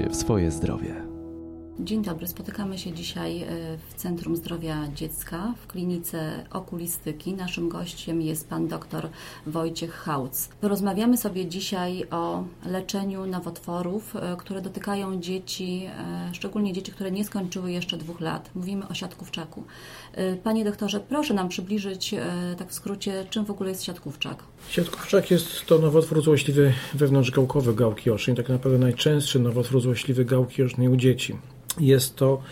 się w swoje zdrowie. Dzień dobry, spotykamy się dzisiaj e, w Centrum Zdrowia Dziecka w klinice okulistyki. Naszym gościem jest pan dr Wojciech Hauc. Porozmawiamy sobie dzisiaj o leczeniu nowotworów, e, które dotykają dzieci, e, szczególnie dzieci, które nie skończyły jeszcze dwóch lat. Mówimy o siatkówczaku. Panie doktorze, proszę nam przybliżyć tak w skrócie, czym w ogóle jest siatkówczak. Siatkówczak jest to nowotwór złośliwy wewnątrzgałkowy gałki ocznej, tak naprawdę najczęstszy nowotwór złośliwy gałki ocznej u dzieci. Jest to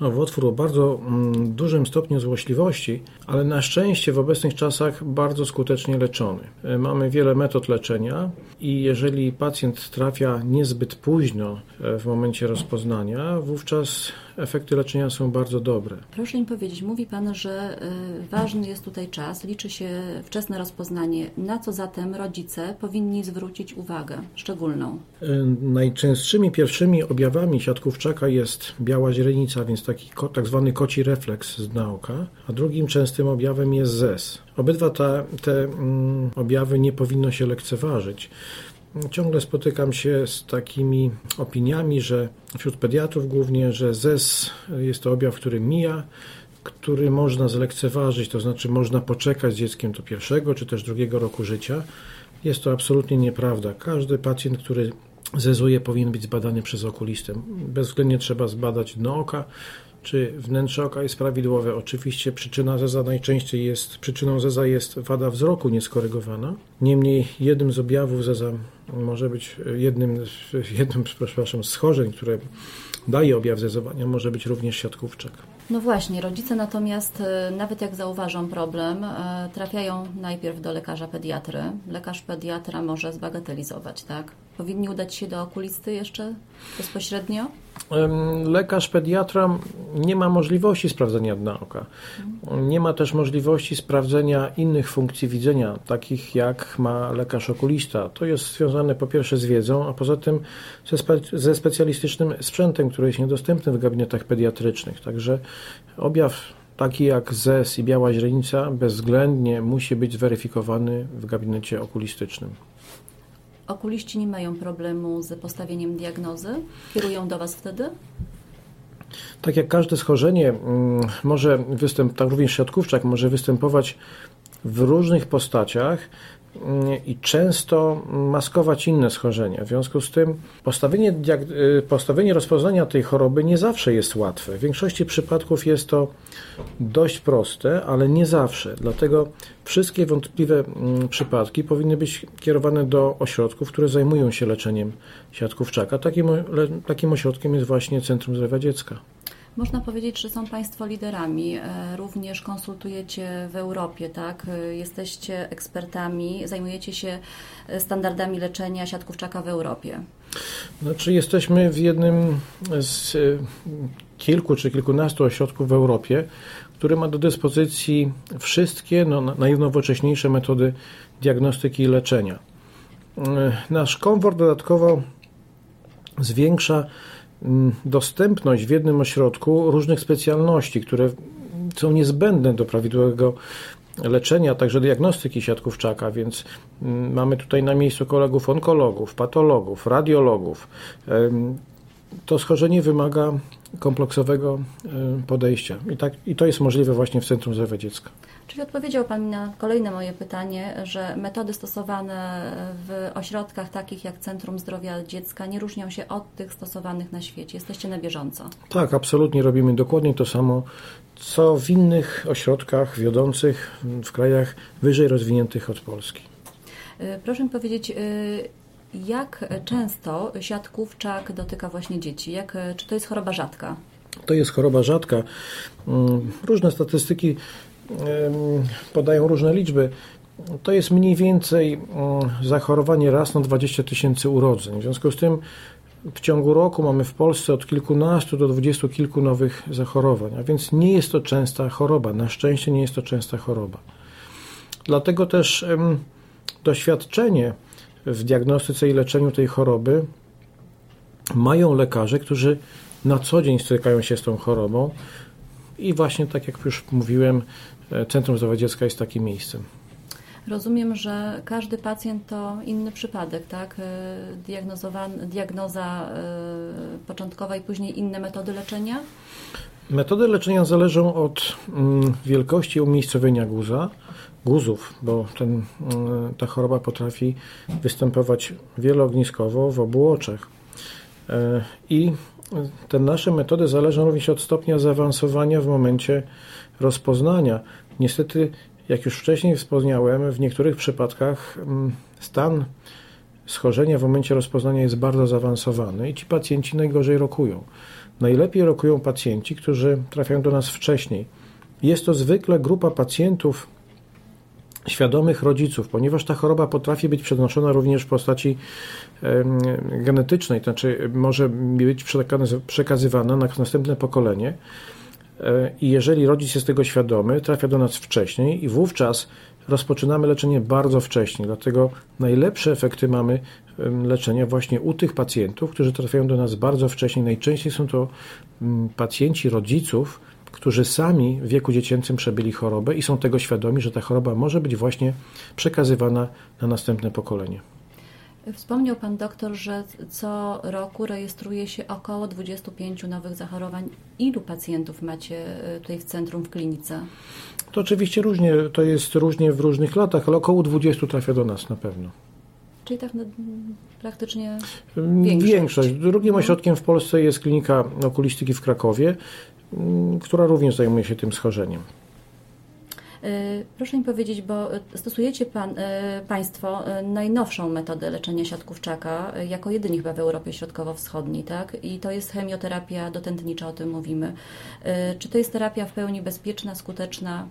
nowotwór o bardzo mm, dużym stopniu złośliwości, ale na szczęście w obecnych czasach bardzo skutecznie leczony. E, mamy wiele metod leczenia i jeżeli pacjent trafia niezbyt późno e, w momencie rozpoznania, wówczas efekty leczenia są bardzo dobre. Proszę mi powiedzieć, mówi Pan, że y, ważny jest tutaj czas, liczy się wczesne rozpoznanie. Na co zatem rodzice powinni zwrócić uwagę szczególną? Najczęstszymi pierwszymi objawami siatkówczaka jest biała źrenica, więc taki tak zwany koci refleks z dna oka, a drugim częstym objawem jest ZES. Obydwa te, te mm, objawy nie powinno się lekceważyć. Ciągle spotykam się z takimi opiniami, że wśród pediatrów głównie, że ZES jest to objaw, który mija, który można zlekceważyć, to znaczy można poczekać z dzieckiem do pierwszego czy też drugiego roku życia. Jest to absolutnie nieprawda. Każdy pacjent, który zezuje, powinien być zbadany przez okulistę. Bezwzględnie trzeba zbadać dno oka, czy wnętrze oka jest prawidłowe. Oczywiście przyczyna zeza najczęściej jest, przyczyną zeza jest wada wzroku nieskorygowana. Niemniej jednym z objawów zeza może być jednym, jednym przepraszam, schorzeń, które daje objaw zezowania, może być również siatkówczak. No właśnie, rodzice natomiast e, nawet jak zauważą problem, e, trafiają najpierw do lekarza pediatry. Lekarz pediatra może zbagatelizować, tak? Powinni udać się do okulisty jeszcze bezpośrednio? Lekarz pediatra nie ma możliwości sprawdzenia dna oka. Nie ma też możliwości sprawdzenia innych funkcji widzenia, takich jak ma lekarz okulista. To jest związane po pierwsze z wiedzą, a poza tym ze, spe ze specjalistycznym sprzętem, który jest niedostępny w gabinetach pediatrycznych. Także objaw taki jak ZES i biała źrenica bezwzględnie musi być zweryfikowany w gabinecie okulistycznym. Okuliści nie mają problemu z postawieniem diagnozy? Kierują do Was wtedy? Tak jak każde schorzenie mm, może występować, tak również siatkówczak może występować w różnych postaciach i często maskować inne schorzenia. W związku z tym postawienie, y, postawienie rozpoznania tej choroby nie zawsze jest łatwe. W większości przypadków jest to dość proste, ale nie zawsze. Dlatego wszystkie wątpliwe mm, przypadki powinny być kierowane do ośrodków, które zajmują się leczeniem siatkówczaka. Takim, takim ośrodkiem jest właśnie Centrum Zdrowia Dziecka. Można powiedzieć, że są Państwo liderami. E, również konsultujecie w Europie, tak? E, jesteście ekspertami, zajmujecie się e, standardami leczenia siatkówczaka w Europie. Znaczy, jesteśmy w jednym z kilku czy kilkunastu ośrodków w Europie, który ma do dyspozycji wszystkie no, najnowocześniejsze metody diagnostyki i leczenia. Nasz komfort dodatkowo zwiększa dostępność w jednym ośrodku różnych specjalności, które są niezbędne do prawidłowego leczenia, także diagnostyki siatkówczaka, więc mm, mamy tutaj na miejscu kolegów onkologów, patologów, radiologów. To schorzenie wymaga kompleksowego podejścia i, tak, i to jest możliwe właśnie w Centrum Zdrowia Dziecka. Czyli odpowiedział Pan na kolejne moje pytanie, że metody stosowane w ośrodkach takich jak Centrum Zdrowia Dziecka nie różnią się od tych stosowanych na świecie. Jesteście na bieżąco. Tak, absolutnie robimy dokładnie to samo, co w innych ośrodkach wiodących w krajach wyżej rozwiniętych od Polski. Y, proszę mi powiedzieć, y, jak często siatkówczak dotyka właśnie dzieci? Jak, czy to jest choroba rzadka? To jest choroba rzadka. Mm, różne statystyki podają różne liczby. To jest mniej więcej mm, zachorowanie raz na 20 tysięcy urodzeń. W związku z tym w ciągu roku mamy w Polsce od kilkunastu do dwudziestu kilku nowych zachorowań, a więc nie jest to częsta choroba. Na szczęście nie jest to częsta choroba. Dlatego też doświadczenie w diagnostyce i leczeniu tej choroby mają lekarze, którzy na co dzień stykają się z tą chorobą i właśnie tak jak już mówiłem, Centrum Zdrowia Dziecka jest takim miejscem. Rozumiem, że każdy pacjent to inny przypadek, tak? Diagnozowany, diagnoza początkowa i później inne metody leczenia? Metody leczenia zależą od mm, wielkości umiejscowienia guza, guzów, bo ten, mm, ta choroba potrafi występować wieloogniskowo w obu oczach. E, I te nasze metody zależą również od stopnia zaawansowania w momencie rozpoznania. Niestety, jak już wcześniej wspomniałem, w niektórych przypadkach mm, stan schorzenia w momencie rozpoznania jest bardzo zaawansowany i ci pacjenci najgorzej rokują. Najlepiej rokują pacjenci, którzy trafiają do nas wcześniej. Jest to zwykle grupa pacjentów świadomych rodziców, ponieważ ta choroba potrafi być przenoszona również w postaci genetycznej, to znaczy może być przekazywana na następne pokolenie. E, I jeżeli rodzic jest tego świadomy, trafia do nas wcześniej i wówczas rozpoczynamy leczenie bardzo wcześnie. Dlatego najlepsze efekty mamy leczenia właśnie u tych pacjentów, którzy trafiają do nas bardzo wcześnie. Najczęściej są to pacjenci rodziców, którzy sami w wieku dziecięcym przebyli chorobę i są tego świadomi, że ta choroba może być właśnie przekazywana na następne pokolenie. Wspomniał Pan doktor, że co roku rejestruje się około 25 nowych zachorowań. Ilu pacjentów macie e, tutaj w centrum, w klinice? To oczywiście różnie, to jest różnie w różnych latach, ale około 20 trafia do nas na pewno. Czyli tak no, praktycznie większość. większość. Drugim no. ośrodkiem w Polsce jest klinika okulistyki w Krakowie, która również zajmuje się tym schorzeniem. E, proszę mi powiedzieć, bo stosujecie pan, e, Państwo e, najnowszą metodę leczenia siatkówczaka, jako jedyni chyba w Europie Środkowo-Wschodniej, tak? I to jest chemioterapia dotętnicza, o tym mówimy. Czy to jest terapia w pełni bezpieczna, skuteczna?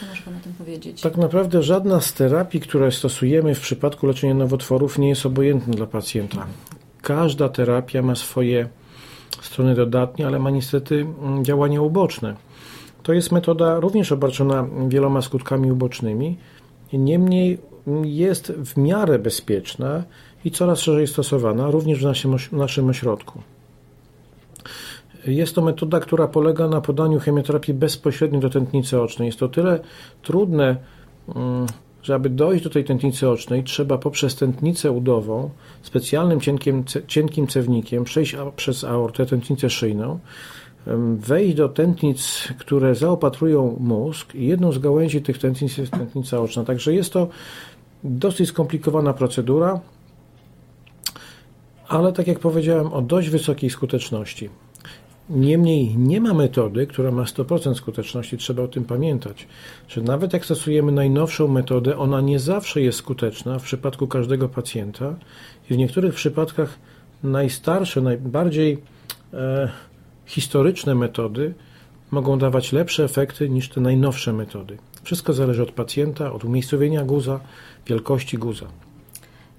Co może Pan o tym powiedzieć? Tak naprawdę żadna z terapii, które stosujemy w przypadku leczenia nowotworów nie jest obojętna dla pacjenta. Każda terapia ma swoje strony dodatnie, ale ma niestety mm, działania uboczne. To jest metoda również obarczona wieloma skutkami ubocznymi, niemniej jest w miarę bezpieczna i coraz szerzej stosowana, również w naszym, naszym ośrodku. Jest to metoda, która polega na podaniu chemioterapii bezpośrednio do tętnicy ocznej. Jest to tyle trudne, mm, że aby dojść do tej tętnicy ocznej, trzeba poprzez tętnicę udową, specjalnym cienkim, cienkim cewnikiem, przejść przez aortę, tętnicę szyjną, wejść do tętnic, które zaopatrują mózg i jedną z gałęzi tych tętnic jest tętnica oczna. Także jest to dosyć skomplikowana procedura, ale tak jak powiedziałem, o dość wysokiej skuteczności. Niemniej nie ma metody, która ma 100% skuteczności, trzeba o tym pamiętać, że nawet jak stosujemy najnowszą metodę, ona nie zawsze jest skuteczna w przypadku każdego pacjenta i w niektórych przypadkach najstarsze, najbardziej e, historyczne metody mogą dawać lepsze efekty niż te najnowsze metody. Wszystko zależy od pacjenta, od umiejscowienia guza, wielkości guza.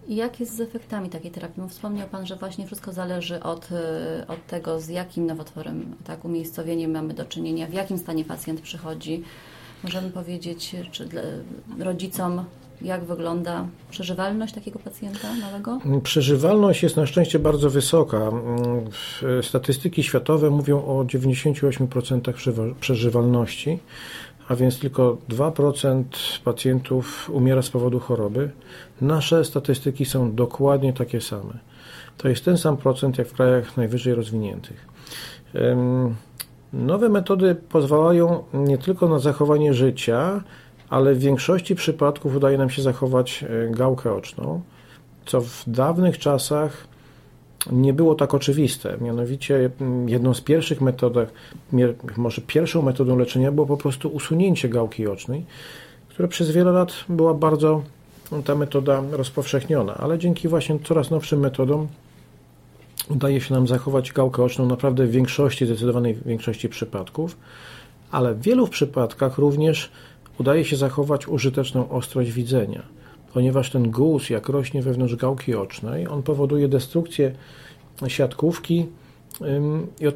Jak jest z efektami takiej terapii? Wspomniał Pan, że właśnie wszystko zależy od, e, od tego, z jakim nowotworem, tak, umiejscowieniem mamy do czynienia, w jakim stanie pacjent przychodzi. Możemy powiedzieć, czy rodzicom jak wygląda przeżywalność takiego pacjenta małego? Przeżywalność jest na szczęście bardzo wysoka. Statystyki światowe mówią o 98% przeżywalności, a więc tylko 2% pacjentów umiera z powodu choroby. Nasze statystyki są dokładnie takie same. To jest ten sam procent jak w krajach najwyżej rozwiniętych. Nowe metody pozwalają nie tylko na zachowanie życia, ale w większości przypadków udaje nam się zachować e, gałkę oczną, co w dawnych czasach nie było tak oczywiste. Mianowicie mm, jedną z pierwszych metod, może pierwszą metodą leczenia było po prostu usunięcie gałki ocznej, która przez wiele lat była bardzo ta metoda rozpowszechniona, ale dzięki właśnie coraz nowszym metodom udaje się nam zachować gałkę oczną naprawdę w większości, zdecydowanej większości przypadków, ale w wielu przypadkach również udaje się zachować użyteczną ostrość widzenia, ponieważ ten guz, jak rośnie wewnątrz gałki ocznej, on powoduje destrukcję siatkówki i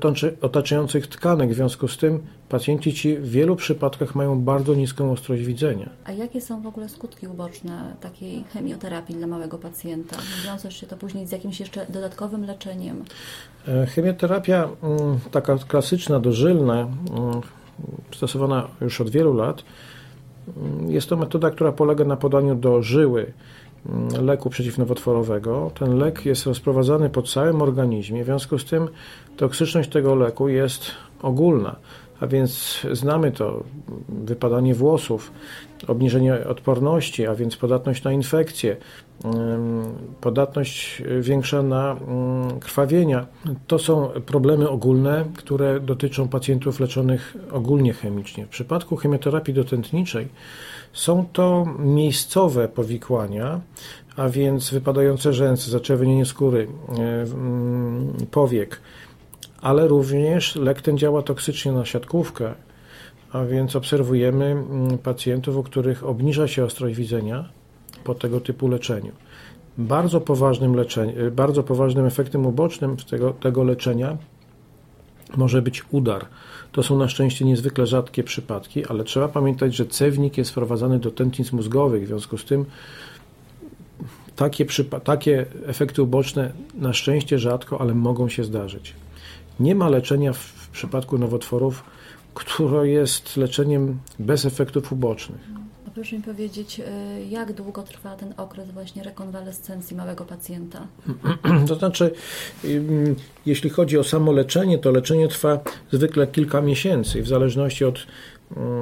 otaczających tkanek. W związku z tym pacjenci ci w wielu przypadkach mają bardzo niską ostrość widzenia. A jakie są w ogóle skutki uboczne takiej chemioterapii dla małego pacjenta? Wiąże się to później z jakimś jeszcze dodatkowym leczeniem? E, chemioterapia taka klasyczna, dożylna, stosowana już od wielu lat, Jest to metoda, która polega na podaniu do żyły mm, leku przeciwnowotworowego. Ten lek jest rozprowadzany po całym organizmie, w związku z tym toksyczność tego leku jest ogólna. A więc znamy to wypadanie włosów, obniżenie odporności, a więc podatność na infekcje, podatność większa na krwawienia. To są problemy ogólne, które dotyczą pacjentów leczonych ogólnie chemicznie. W przypadku chemioterapii dotętniczej są to miejscowe powikłania, a więc wypadające rzęsy, zaczerwienienie skóry, powiek, ale również lek ten działa toksycznie na siatkówkę, a więc obserwujemy mm, pacjentów, u których obniża się ostrość widzenia po tego typu leczeniu. Bardzo poważnym, y, bardzo poważnym efektem ubocznym tego, tego leczenia może być udar. To są na szczęście niezwykle rzadkie przypadki, ale trzeba pamiętać, że cewnik jest wprowadzany do tętnic mózgowych, w związku z tym takie, takie efekty uboczne na szczęście rzadko, ale mogą się zdarzyć. Nie ma leczenia w przypadku nowotworów, które jest leczeniem bez efektów ubocznych. A proszę mi powiedzieć, y, jak długo trwa ten okres właśnie rekonwalescencji małego pacjenta? To znaczy, jeśli chodzi o samo leczenie, to leczenie trwa zwykle kilka miesięcy w zależności od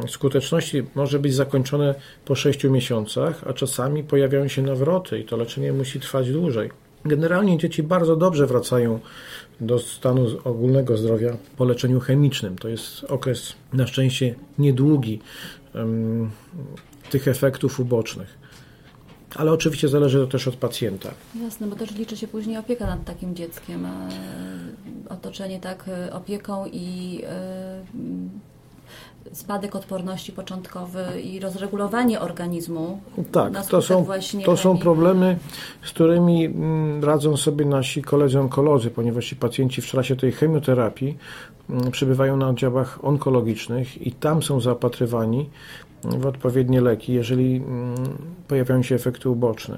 skuteczności może być zakończone po 6 miesiącach, a czasami pojawiają się nawroty i to leczenie musi trwać dłużej. Generalnie dzieci bardzo dobrze wracają do stanu ogólnego zdrowia po leczeniu chemicznym. To jest okres na szczęście niedługi um, tych efektów ubocznych. Ale oczywiście zależy to też od pacjenta. Jasne, bo też liczy się później opieka nad takim dzieckiem. Otoczenie tak e, opieką i e, spadek odporności początkowy i rozregulowanie organizmu. Tak, to są, to są problemy, z którymi mm, radzą sobie nasi koledzy onkolodzy, ponieważ ci pacjenci w czasie tej chemioterapii mm, przebywają na oddziałach onkologicznych i tam są zaopatrywani w odpowiednie leki, jeżeli mm, pojawiają się efekty uboczne.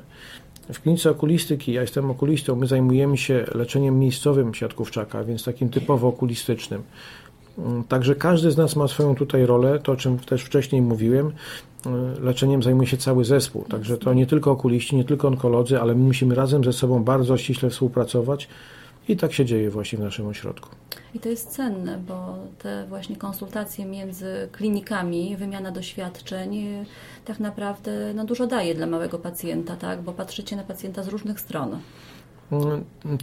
W klinice okulistyki, ja jestem okulistą, my zajmujemy się leczeniem miejscowym siatkówczaka, więc takim typowo okulistycznym. Mm, także każdy z nas ma swoją tutaj rolę, to o czym też wcześniej mówiłem. Y, leczeniem zajmuje się cały zespół, także to nie tylko okuliści, nie tylko onkolodzy, ale my musimy razem ze sobą bardzo ściśle współpracować i tak się dzieje właśnie w naszym ośrodku. I to jest cenne, bo te właśnie konsultacje między klinikami, wymiana doświadczeń y, tak naprawdę no, dużo daje dla małego pacjenta, tak? bo patrzycie na pacjenta z różnych stron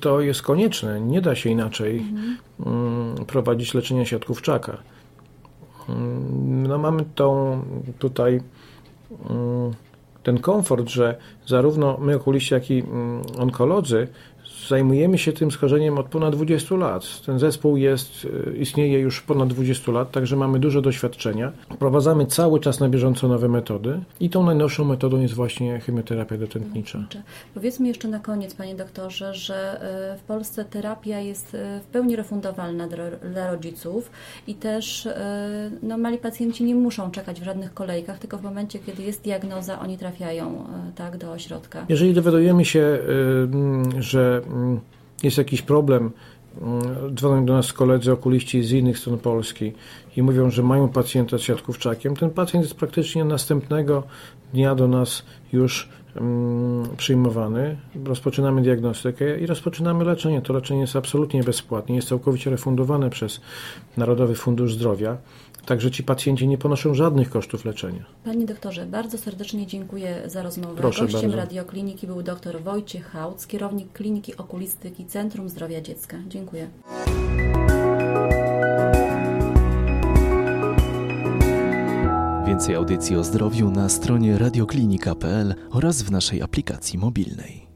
to jest konieczne. Nie da się inaczej mhm. prowadzić leczenia siatkówczaka. Mm, no mamy tą tutaj mm, ten komfort, że zarówno my okuliści, jak i onkolodzy Zajmujemy się tym schorzeniem od ponad 20 lat. Ten zespół jest, e, istnieje już ponad 20 lat, także mamy dużo doświadczenia. Wprowadzamy cały czas na bieżąco nowe metody i tą najnowszą metodą jest właśnie chemioterapia dotętnicza. Powiedzmy jeszcze na koniec, panie doktorze, że e, w Polsce terapia jest e, w pełni refundowalna dla rodziców i też no, mali pacjenci nie muszą czekać w żadnych kolejkach, tylko w momencie, kiedy jest diagnoza, oni trafiają tak, do ośrodka. Jeżeli dowiadujemy się, że Mm, jest jakiś problem, mm, dzwonią do nas koledzy okuliści z innych stron Polski i mówią, że mają pacjenta z siatkówczakiem, ten pacjent jest praktycznie następnego dnia do nas już przyjmowany. Rozpoczynamy diagnostykę i rozpoczynamy leczenie. To leczenie jest absolutnie bezpłatne, jest całkowicie refundowane przez Narodowy Fundusz Zdrowia. Także ci pacjenci nie ponoszą żadnych kosztów leczenia. Panie doktorze, bardzo serdecznie dziękuję za rozmowę. Proszę Gościem bardzo. radiokliniki był dr Wojciech Hałc, kierownik Kliniki Okulistyki Centrum Zdrowia Dziecka. Dziękuję. Więcej audycji o zdrowiu na stronie radioklinika.pl oraz w naszej aplikacji mobilnej.